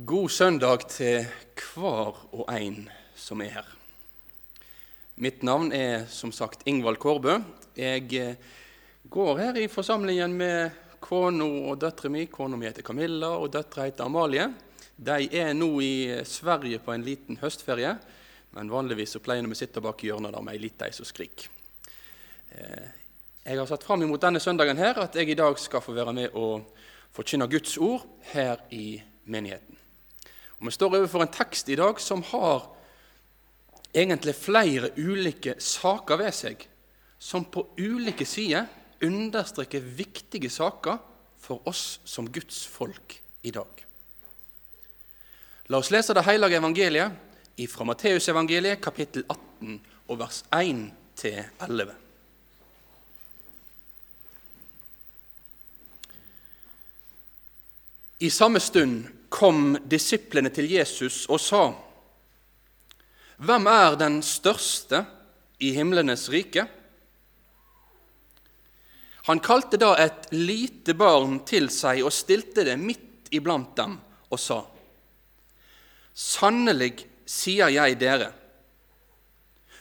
God søndag til hver og en som er her. Mitt navn er som sagt Ingvald Kårbø. Jeg eh, går her i forsamlingen med kona og døtre mi. Kona mi heter Camilla, og døtra heter Amalie. De er nå i Sverige på en liten høstferie, men vanligvis så pleier vi å sitte bak hjørnet der med ei lita ei som skriker. Eh, jeg har satt fram imot denne søndagen her at jeg i dag skal få være med og forkynne Guds ord her i menigheten. Og Vi står overfor en tekst i dag som har egentlig flere ulike saker ved seg, som på ulike sider understreker viktige saker for oss som Guds folk i dag. La oss lese det hellige evangeliet fra Matteusevangeliet, kapittel 18, og vers 1-11. I samme stund kom disiplene til Jesus og sa:" Hvem er den største i himlenes rike? Han kalte da et lite barn til seg og stilte det midt iblant dem og sa:" Sannelig sier jeg dere,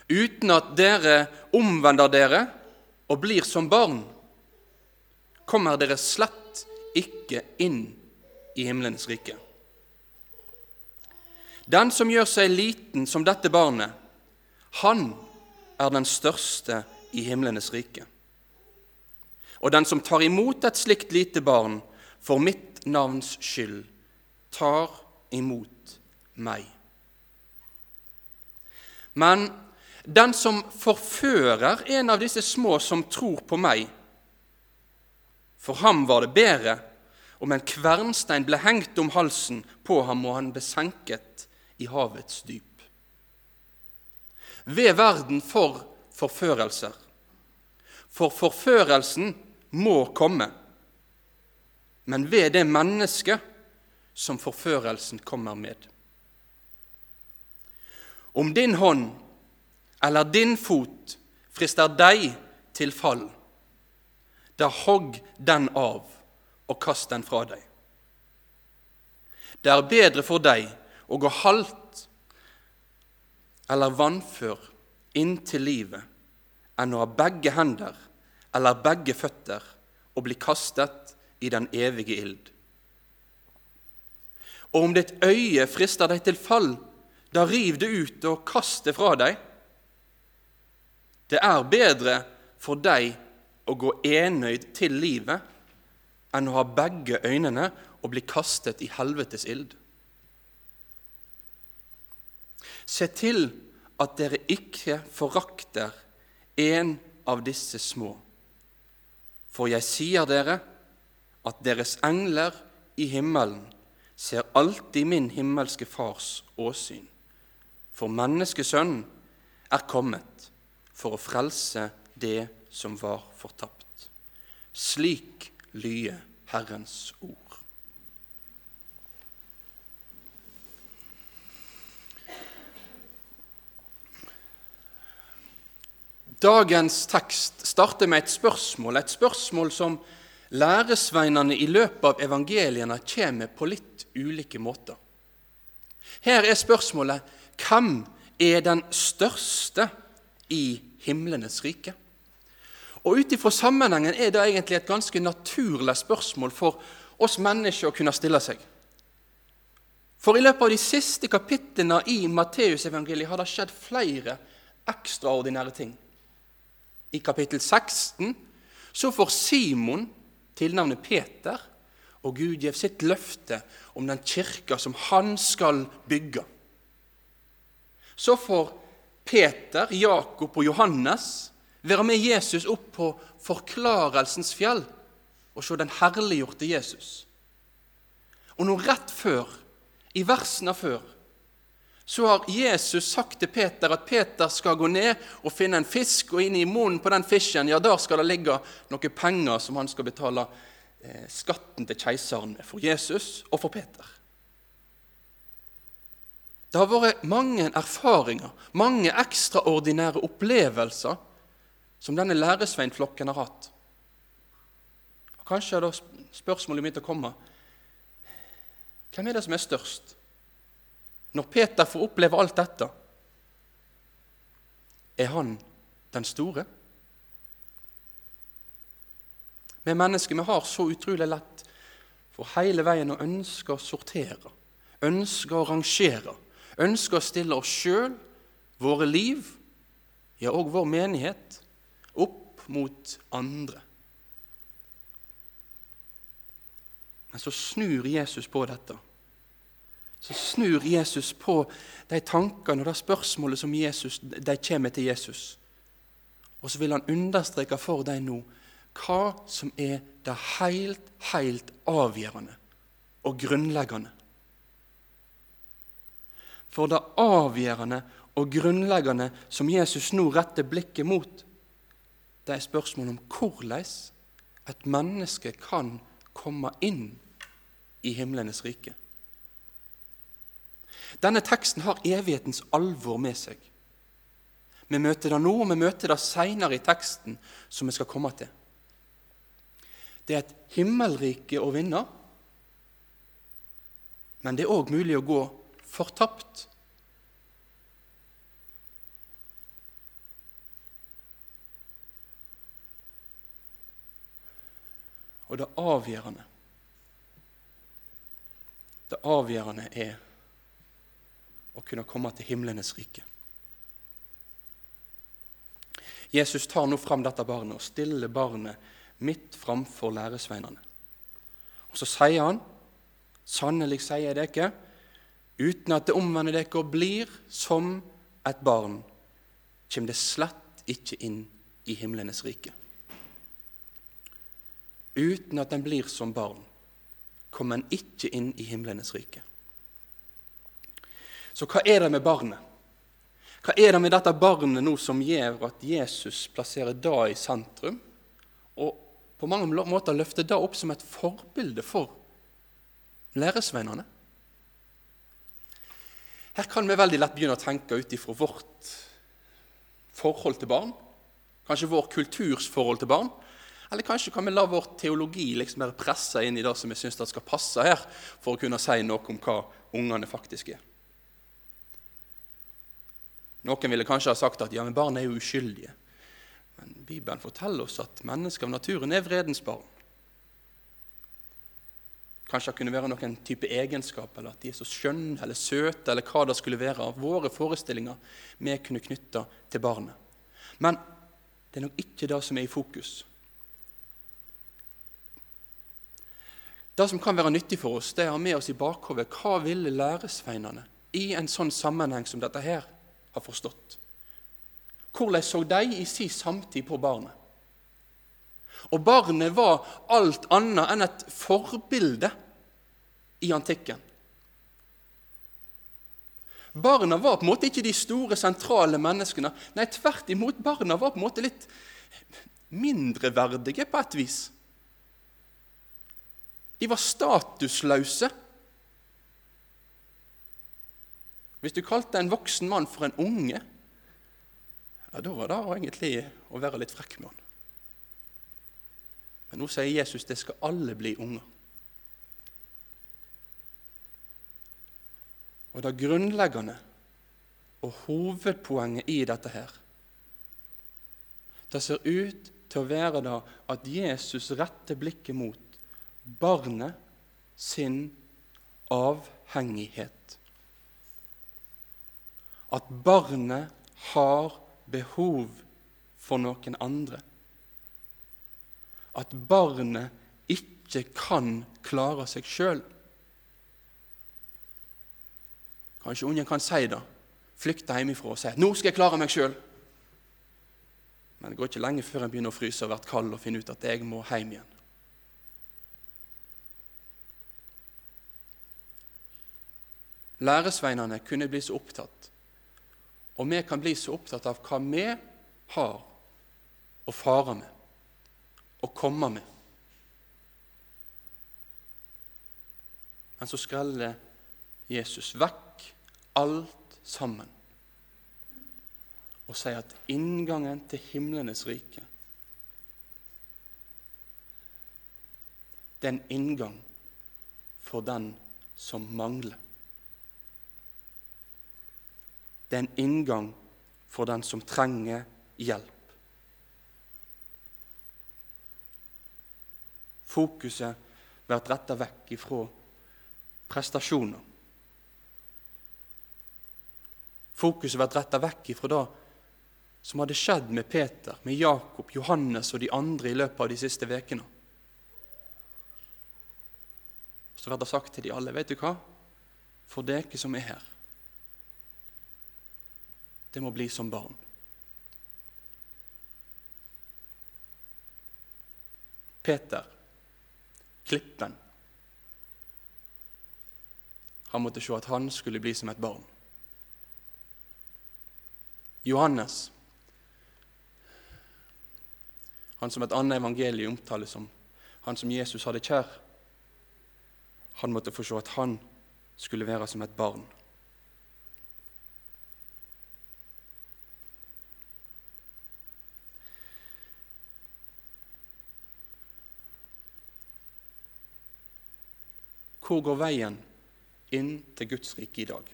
uten at dere omvender dere og blir som barn, kommer dere slett ikke inn i himlenes rike. Den som gjør seg liten som dette barnet, han er den største i himlenes rike. Og den som tar imot et slikt lite barn for mitt navns skyld, tar imot meg. Men den som forfører en av disse små som tror på meg, for ham var det bedre om en kvernstein ble hengt om halsen på ham, og han ble senket i havets dyp. Ved verden for forførelser. For forførelsen må komme, men ved det mennesket som forførelsen kommer med. Om din hånd eller din fot frister deg til fall, da hogg den av og kast den fra deg. Det er bedre for deg å gå halvt eller vannfør inntil livet enn å ha begge hender eller begge føtter og bli kastet i den evige ild. Og om ditt øye frister deg til fall, da riv det ut og kast det fra deg. Det er bedre for deg å gå enøyd til livet enn å ha begge øynene og bli kastet i helvetes ild. Se til at dere ikke forakter en av disse små. For jeg sier dere at deres engler i himmelen ser alltid min himmelske Fars åsyn. For menneskesønnen er kommet for å frelse det som var fortapt. Slik lye Herrens ord. Dagens tekst starter med et spørsmål, et spørsmål som læresveinene i løpet av evangeliene kommer på litt ulike måter. Her er spørsmålet hvem er den største i himlenes rike? Og Ut ifra sammenhengen er det egentlig et ganske naturlig spørsmål for oss mennesker å kunne stille seg. For i løpet av de siste kapitlene i Matteusevangeliet har det skjedd flere ekstraordinære ting. I kapittel 16 så får Simon tilnavnet Peter, og Gud gir sitt løfte om den kirka som han skal bygge. Så får Peter, Jakob og Johannes være med Jesus opp på forklarelsens fjell og se den herliggjorte Jesus. Og nå rett før, i versene før, så har Jesus sagt til Peter at Peter skal gå ned og finne en fisk, og inn i munnen på den fisken ja, der skal det ligge noen penger som han skal betale eh, skatten til keiseren med for Jesus og for Peter. Det har vært mange erfaringer, mange ekstraordinære opplevelser som denne læresveinflokken har hatt. Og Kanskje er da spørsmålet mitt å komme Hvem er det som er størst? Når Peter får oppleve alt dette, er han den store? Vi mennesker vi har så utrolig lett for hele veien å ønske å sortere, ønske å rangere, ønske å stille oss sjøl, våre liv, ja, og vår menighet, mot andre. Men så snur Jesus på dette. Så snur Jesus på de tankene og det spørsmålet som Jesus, de kommer til Jesus. Og så vil han understreke for dem nå hva som er det helt, helt avgjørende og grunnleggende. For det avgjørende og grunnleggende som Jesus nå retter blikket mot, det er spørsmålet om hvordan et menneske kan komme inn i himlenes rike. Denne teksten har evighetens alvor med seg. Vi møter det nå, og vi møter det seinere i teksten, som vi skal komme til. Det er et himmelrike å vinne, men det er òg mulig å gå fortapt. Og det avgjørende Det avgjørende er å kunne komme til himlenes rike. Jesus tar nå fram dette barnet og stiller barnet midt framfor læresveinene. Og Så sier han, sannelig sier jeg dere, uten at det omvender dere og blir som et barn, kommer det slett ikke inn i himlenes rike. Uten at en blir som barn, kommer en ikke inn i himlenes rike. Så hva er det med barnet? Hva er det med dette barnet nå som gjør at Jesus plasserer det i sentrum, og på mange måter løfter det opp som et forbilde for læresveinene? Her kan vi veldig lett begynne å tenke ut ifra vårt forhold til barn, kanskje vår kulturs forhold til barn. Eller kanskje kan vi la vår teologi liksom være presse inn i det som vi syns skal passe her, for å kunne si noe om hva ungene faktisk er. Noen ville kanskje ha sagt at ja, men barn er jo uskyldige. Men Bibelen forteller oss at mennesker av naturen er vredens barn. Kanskje det kunne være noen type egenskap, eller at de er så skjønne eller søte, eller hva det skulle være av våre forestillinger vi kunne knytte til barnet. Men det er nok ikke det som er i fokus. Det som kan være nyttig for oss, det er å ha med oss i bakhodet hva ville læresveinene i en sånn sammenheng som dette her har forstått. Hvordan så de i sin samtid på barnet? Og barnet var alt annet enn et forbilde i antikken. Barna var på en måte ikke de store, sentrale menneskene. Nei, tvert imot, barna var på en måte litt mindreverdige på et vis. De var statusløse. Hvis du kalte en voksen mann for en unge, ja, da var det egentlig å være litt frekk med han. Men nå sier Jesus det skal alle bli unger. Og det grunnleggende og hovedpoenget i dette her Det ser ut til å være da at Jesus retter blikket mot barnet sin avhengighet at barnet har behov for noen andre. At barnet ikke kan klare seg sjøl. Kanskje ungen kan si det, flykte hjemmefra og si 'Nå skal jeg klare meg sjøl'. Men det går ikke lenge før en begynner å fryse og blir kald og finne ut at jeg må hjem igjen. Læresveinene kunne bli så opptatt og vi kan bli så opptatt av hva vi har å fare med og komme med. Men så skreller Jesus vekk alt sammen og sier at inngangen til himlenes rike det er en inngang for den som mangler. Det er en inngang for den som trenger hjelp. Fokuset blir retta vekk ifra prestasjoner. Fokuset blir retta vekk ifra det som hadde skjedd med Peter, med Jakob, Johannes og de andre i løpet av de siste ukene. Så blir det sagt til de alle, vet du hva? For dere som er her, det må bli som barn. Peter, klippen, han måtte se at han skulle bli som et barn. Johannes, han som et annet evangelium omtaler som han som Jesus hadde kjær, han måtte få se at han skulle være som et barn. Hvor går veien inn til Guds rike i dag?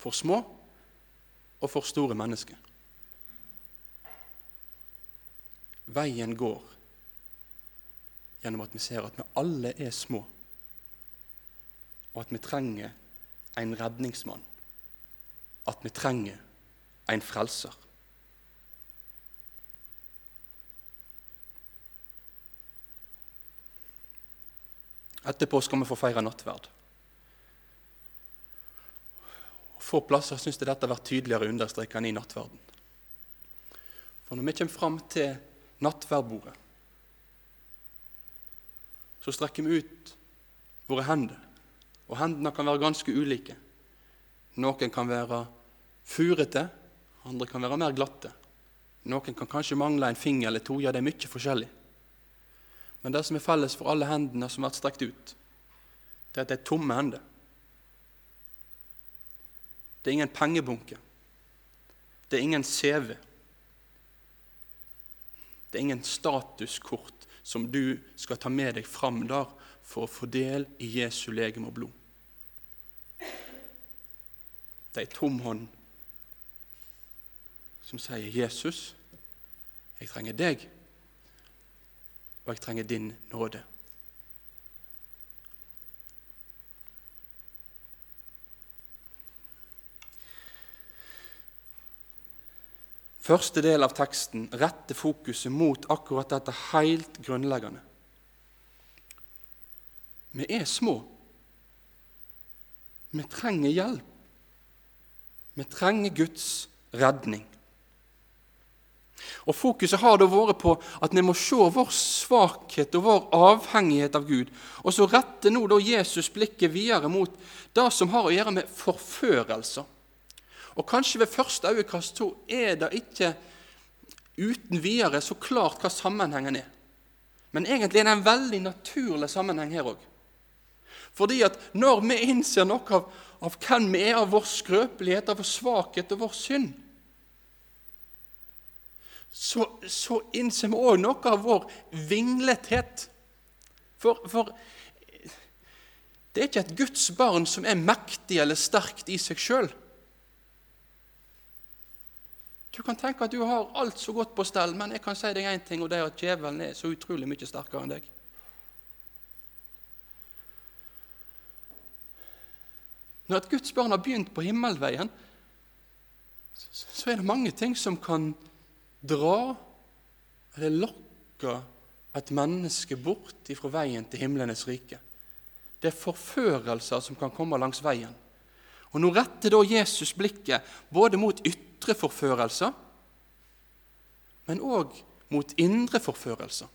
For små og for store mennesker. Veien går gjennom at vi ser at vi alle er små, og at vi trenger en redningsmann. At vi trenger en frelser. Etterpå skal vi få feire nattverd. Få plasser syns jeg dette har vært tydeligere understreket enn i nattverden. For når vi kommer fram til nattverdbordet, så strekker vi ut våre hender. Og hendene kan være ganske ulike. Noen kan være furete, andre kan være mer glatte. Noen kan kanskje mangle en finger eller to. Ja, det er mye forskjellig. Men det som er felles for alle hendene som har vært strekt ut, det er at det er tomme hender. Det er ingen pengebunke. Det er ingen CV. Det er ingen statuskort som du skal ta med deg fram der for å få del i Jesu legeme og blod. Det er ei tom hånd som sier, 'Jesus, jeg trenger deg, og jeg trenger din nåde'. Første del av teksten retter fokuset mot akkurat dette helt grunnleggende. Vi er små. Vi trenger hjelp. Vi trenger Guds redning. Og Fokuset har da vært på at vi må se vår svakhet og vår avhengighet av Gud. Og så retter nå da Jesus blikket videre mot det som har å gjøre med forførelser. Og kanskje ved første øyekast så er det ikke uten videre så klart hva sammenhengen er. Men egentlig er det en veldig naturlig sammenheng her òg. Fordi at når vi innser noe av, av hvem vi er, av vår skrøpelighet, av vår svakhet og vår synd, så, så innser vi òg noe av vår vinglethet. For, for det er ikke et Guds barn som er mektig eller sterkt i seg sjøl. Du kan tenke at du har alt så godt på stell, men jeg kan si deg én ting, og det er at djevelen er så utrolig mye sterkere enn deg. Når et Guds barn har begynt på himmelveien, så er det mange ting som kan dra eller lokke et menneske bort ifra veien til himlenes rike. Det er forførelser som kan komme langs veien. Og Nå retter da Jesus blikket både mot ytre forførelser, men òg mot indre forførelser.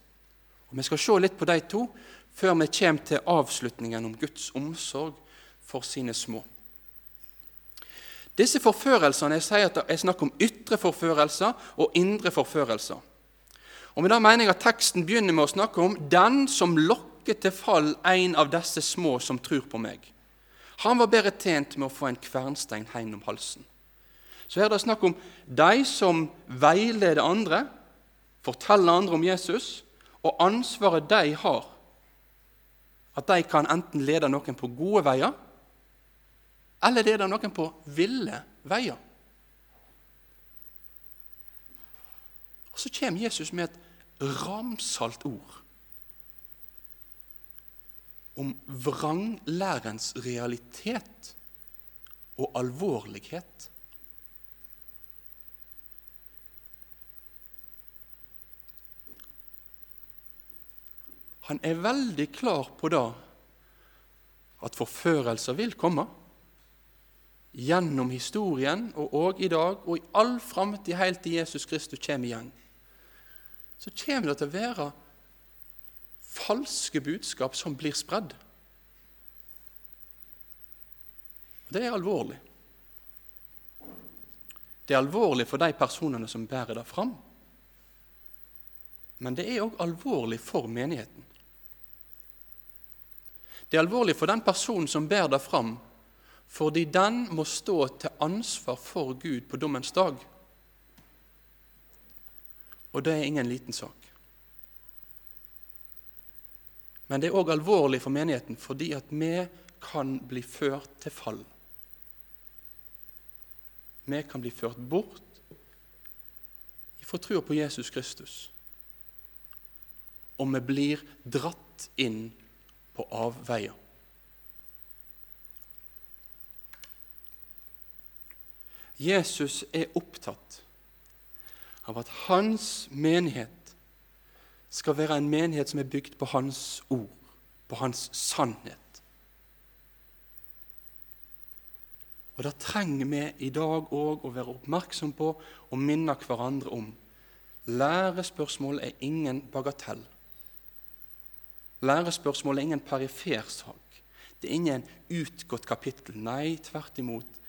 Og Vi skal se litt på de to før vi kommer til avslutningen om Guds omsorg for sine små. Disse forførelsene, Jeg sier at er snakk om ytre forførelser og indre forførelser. Og Med det mener jeg at teksten begynner med å snakke om 'den som lokker til fall en av disse små som tror på meg'. Han var bedre tjent med å få en kvernstein heim om halsen så her er det snakk om de som veileder andre, forteller andre om Jesus, og ansvaret de har at de kan enten lede noen på gode veier, eller er det noen på ville veier. Og Så kommer Jesus med et ramsalt ord om vranglærens realitet og alvorlighet. Han er veldig klar på da at forførelser vil komme. Gjennom historien og òg i dag og i all framtid helt til Jesus Kristus kommer igjen. Så kommer det til å være falske budskap som blir spredd. Og Det er alvorlig. Det er alvorlig for de personene som bærer det fram. Men det er òg alvorlig for menigheten. Det er alvorlig for den personen som bærer det fram, fordi den må stå til ansvar for Gud på dommens dag. Og det er ingen liten sak. Men det er òg alvorlig for menigheten fordi at vi kan bli ført til fall. Vi kan bli ført bort ifra trua på Jesus Kristus. Og vi blir dratt inn på avveier. Jesus er opptatt av at hans menighet skal være en menighet som er bygd på hans ord, på hans sannhet. Og Det trenger vi i dag òg å være oppmerksom på og minne hverandre om. Lærespørsmål er ingen bagatell. Lærespørsmål er ingen perifer sak. Det er ingen utgått kapittel. Nei, tvert imot.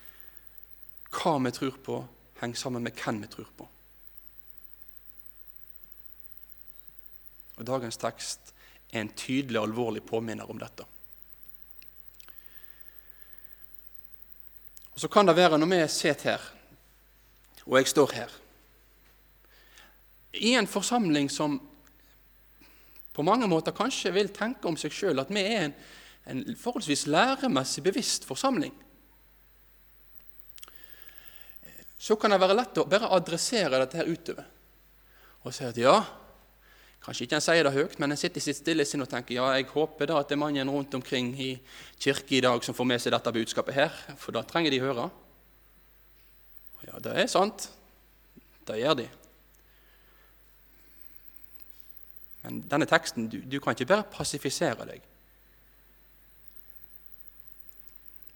Hva vi tror på, henger sammen med hvem vi tror på. Og Dagens tekst er en tydelig og alvorlig påminner om dette. Og Så kan det være når vi sitter her, og jeg står her, i en forsamling som på mange måter kanskje vil tenke om seg sjøl at vi er en, en forholdsvis læremessig bevisst forsamling. Så kan det være lett å bare adressere dette her utover og si at ja, kanskje ikke en sier det høyt, men en sitter i sitt stille sinn og tenker ja, jeg håper da at det er mannen rundt omkring i kirke i dag som får med seg dette budskapet her, for da trenger de høre. Ja, det er sant. Det gjør de. Men denne teksten, du, du kan ikke bare passifisere deg.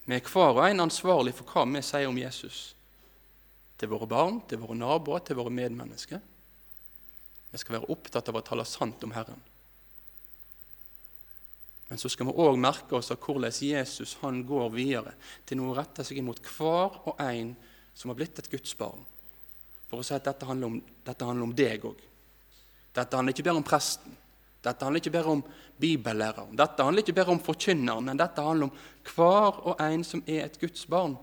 Vi er hver og en ansvarlig for hva vi sier om Jesus. Til våre barn, til våre naboer, til våre medmennesker. Vi skal være opptatt av å tale sant om Herren. Men så skal vi òg merke oss av hvordan Jesus han går videre til noe rette seg imot hver og en som har blitt et Guds barn. For å si at dette handler om, dette handler om deg òg. Dette handler ikke bare om presten. Dette handler ikke bare om bibellæreren. Dette handler ikke bare om forkynneren, men dette handler om hver og en som er et Guds barn.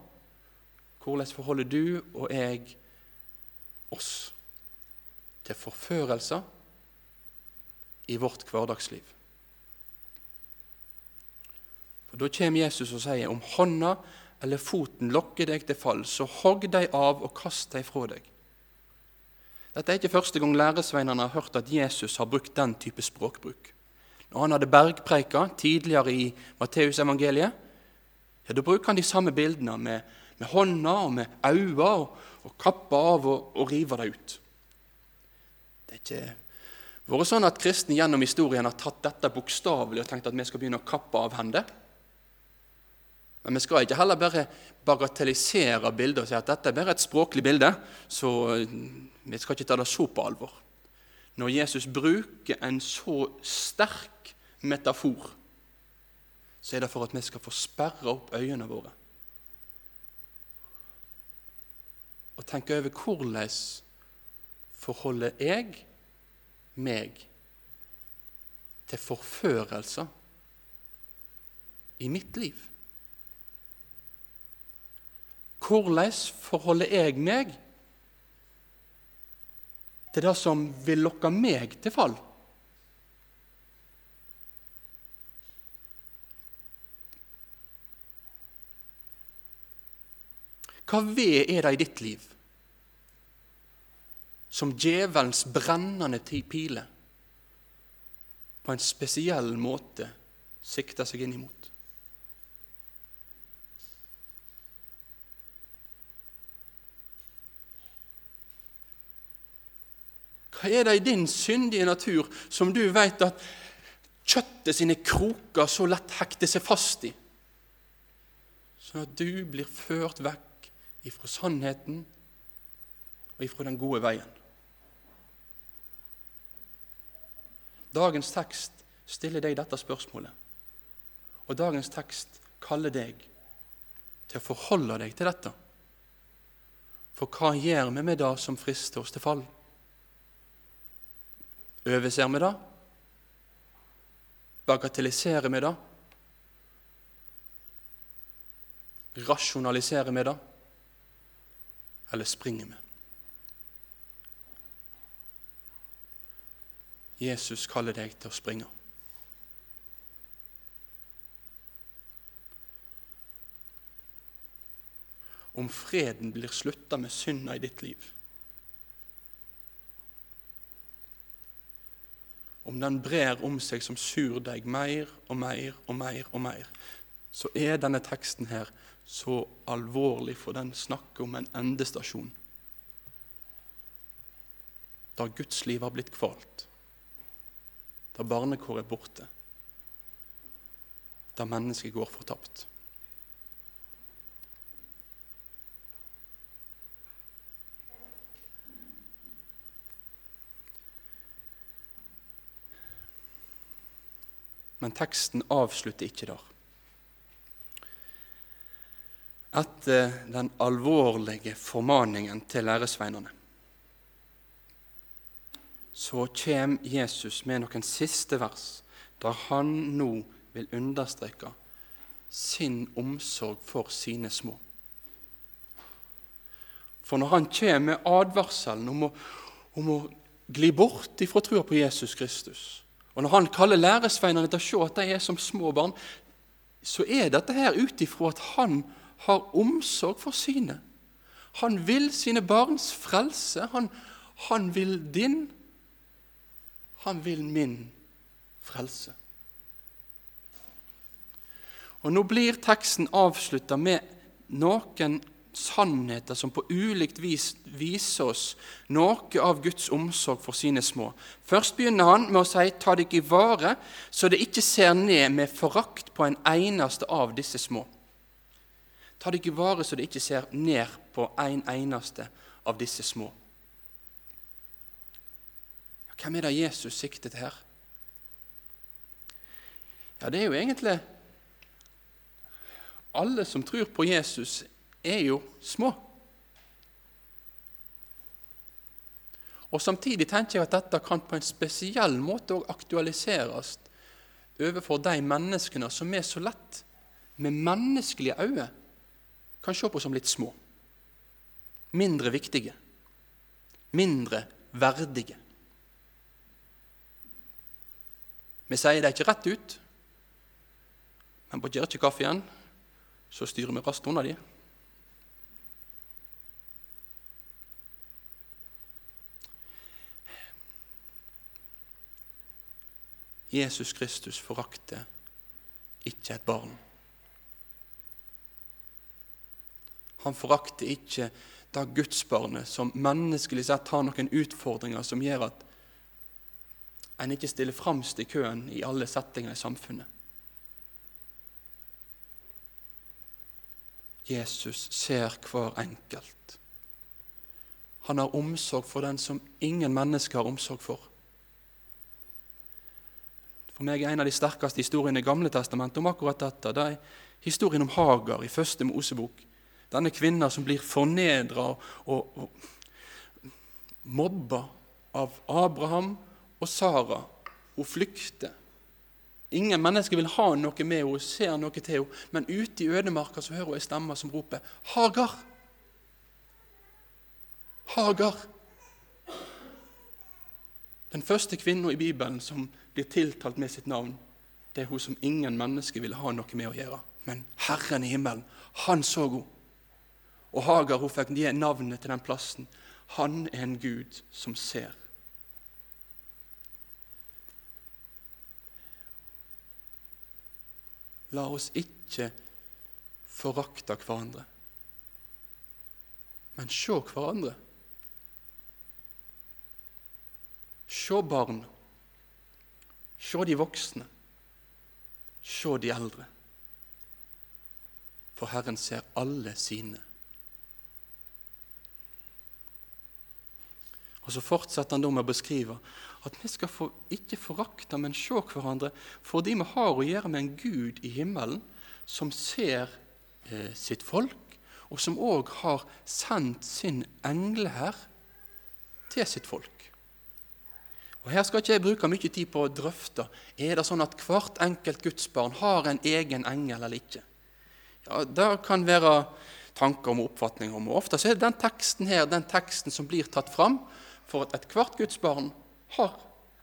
Hvordan forholder du og jeg oss til forførelser i vårt hverdagsliv? For Da kommer Jesus og sier om hånda eller foten lokker deg til fall, så hogg dem av og kast dem fra deg. Dette er ikke første gang læresveinene har hørt at Jesus har brukt den type språkbruk. Når han hadde bergpreika tidligere i Matteusevangeliet, ja, da bruker han de samme bildene med, med hånda og med øynene og, og kappe av og, og rive det ut. Det er ikke vært sånn at kristne gjennom historien har tatt dette bokstavelig og tenkt at vi skal begynne å kappe av hender. Men vi skal ikke heller bare bagatellisere bildet og si at dette er bare et språklig bilde, så eh, vi skal ikke ta det så på alvor. Når Jesus bruker en så sterk metafor, så er det for at vi skal få sperre opp øynene våre. Og tenke over hvordan forholder jeg meg til forførelser i mitt liv? Hvordan forholder jeg meg til det som vil lokke meg til fall? Hva ved er det i ditt liv som djevelens brennende pile på en spesiell måte sikter seg inn imot? Hva er det i din syndige natur som du vet at kjøttet sine kroker så lett hekter seg fast i? Sånn at du blir ført vekk ifra sannheten og ifra den gode veien. Dagens tekst stiller deg dette spørsmålet, og dagens tekst kaller deg til å forholde deg til dette. For hva gjør vi med det som frister oss til fall? Overser vi det? Bagatelliserer vi det? Rasjonaliserer vi det? Eller springer med. Jesus kaller deg til å springe. Om freden blir slutta med synda i ditt liv, om den brer om seg som surdeig mer og mer og mer og mer, så er denne teksten her så alvorlig, for den snakker om en endestasjon. Der Guds liv har blitt kvalt. Der barnekår er borte. Der mennesket går fortapt. Men teksten avslutter ikke der. Etter den alvorlige formaningen til læresveinene så kommer Jesus med noen siste vers der han nå vil understreke sin omsorg for sine små. For når han kommer med advarselen om å, om å gli bort ifra trua på Jesus Kristus, og når han kaller læresveinene til å se at de er som små barn, så er dette her ut ifra at han har omsorg for sine. Han vil sine barns frelse. Han, han vil din. Han vil min frelse. Og Nå blir teksten avslutta med noen sannheter som på ulikt vis viser oss noe av Guds omsorg for sine små. Først begynner han med å si 'ta deg i vare', så det ikke ser ned med forakt på en eneste av disse små. Ta deg i vare så det ikke ser ned på en eneste av disse små. Hvem er det Jesus sikter til her? Ja, Det er jo egentlig alle som tror på Jesus, er jo små. Og Samtidig tenker jeg at dette kan på en spesiell måte aktualiseres overfor de menneskene som er så lett, med menneskelige øyne, kan se på som litt små. Mindre viktige. Mindre verdige. Vi sier det ikke rett ut, men på kirkekaffen så styrer vi raskt unna de. Jesus Kristus forakter ikke et barn. Han forakter ikke det gudsbarnet som menneskelig sett har noen utfordringer som gjør at en ikke stiller fremst i køen i alle settinger i samfunnet. Jesus ser hver enkelt. Han har omsorg for den som ingen mennesker har omsorg for. For meg er en av de sterkeste historiene i Gamle testamentet om akkurat dette. Det er historien om Hagar i første Mosebok. Denne kvinna som blir fornedra og, og mobba av Abraham og Sara. Hun flykter. Ingen mennesker vil ha noe med henne, ser noe til henne. Men ute i ødemarka så hører hun en stemme som roper 'Hagar!' Hagar! Den første kvinna i Bibelen som blir tiltalt med sitt navn, det er hun som ingen mennesker ville ha noe med å gjøre. Men Herren i himmelen, han så henne. Og Hagar hun fikk navnet til den plassen. Han er en Gud som ser. La oss ikke forakte hverandre, men se hverandre. Se barn. Se de voksne. Se de eldre. For Herren ser alle sine. Og Så fortsetter han da med å beskrive at vi skal få, ikke forakte, men se hverandre fordi vi har å gjøre med en Gud i himmelen som ser eh, sitt folk, og som òg har sendt sin engleherr til sitt folk. Og Her skal ikke jeg bruke mye tid på å drøfte er det sånn at hvert enkelt gudsbarn har en egen engel eller ikke. Ja, Det kan være tanker om og oppfatninger om. og Ofte er det den teksten her, den teksten som blir tatt fram for at ethvert gudsbarn har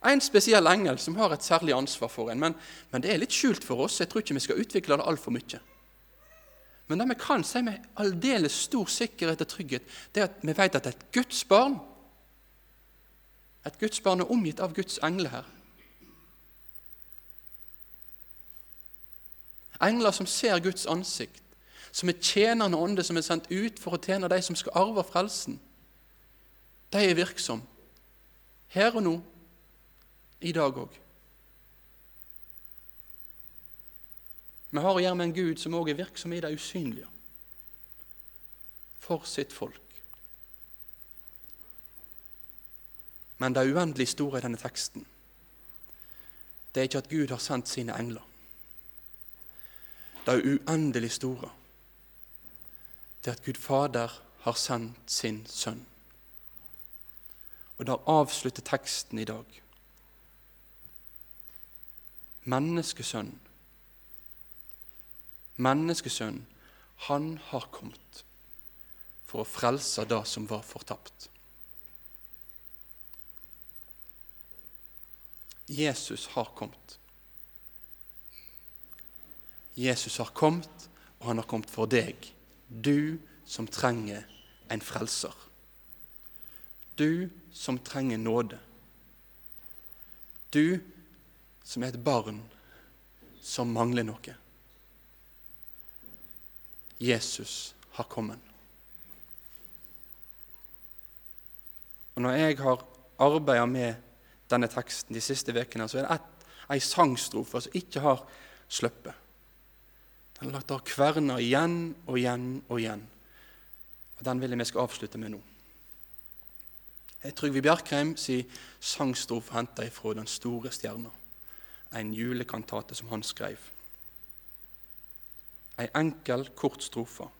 en spesiell engel som har et særlig ansvar for en. Men, men, det er litt skjult for oss. Jeg tror ikke vi skal utvikle det altfor mye. Men det vi kan si med aldeles stor sikkerhet og trygghet, det er at vi vet at et Guds barn Et Guds barn er omgitt av Guds engler her. Engler som ser Guds ansikt, som er tjenende ånde som er sendt ut for å tjene de som skal arve frelsen. De er virksomme her og nå, i dag òg. Vi har å gjøre med en Gud som òg er virksom i det usynlige for sitt folk. Men det uendelig store i denne teksten det er ikke at Gud har sendt sine engler. Det uendelig store det er at Gud Fader har sendt sin sønn. Og der avslutter teksten i dag. Menneskesønn, menneskesønn, han har kommet for å frelse det som var fortapt. Jesus har kommet. Jesus har kommet, og han har kommet for deg, du som trenger en frelser. Du som trenger nåde. Du som er et barn som mangler noe. Jesus har kommet. Og Når jeg har arbeidet med denne teksten de siste ukene, så er det ei sangstrofe som ikke har sluppet. Den har lagt av kverner igjen og igjen og igjen. Og Den vil jeg vi skal avslutte med nå. Trygve Bjerkreim sin sangstrofe henta fra Den store stjerna, en julekantate som han skrev. Ei enkel, kort strofe.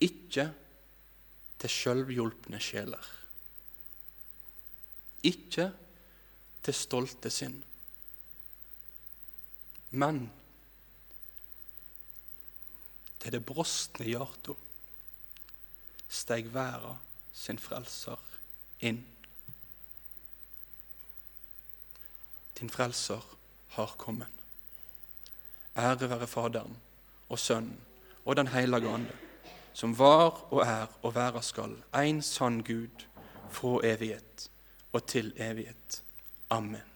Ikke til sjølvhjulpne sjeler. Ikke til stolte sinn. Men til det brostne hjarta steg verda sin frelser inn. Din frelser har kommet. Ære være Faderen og Sønnen og Den hellige ande, som var og er og være skal, en sann Gud, fra evighet og til evighet. Amen.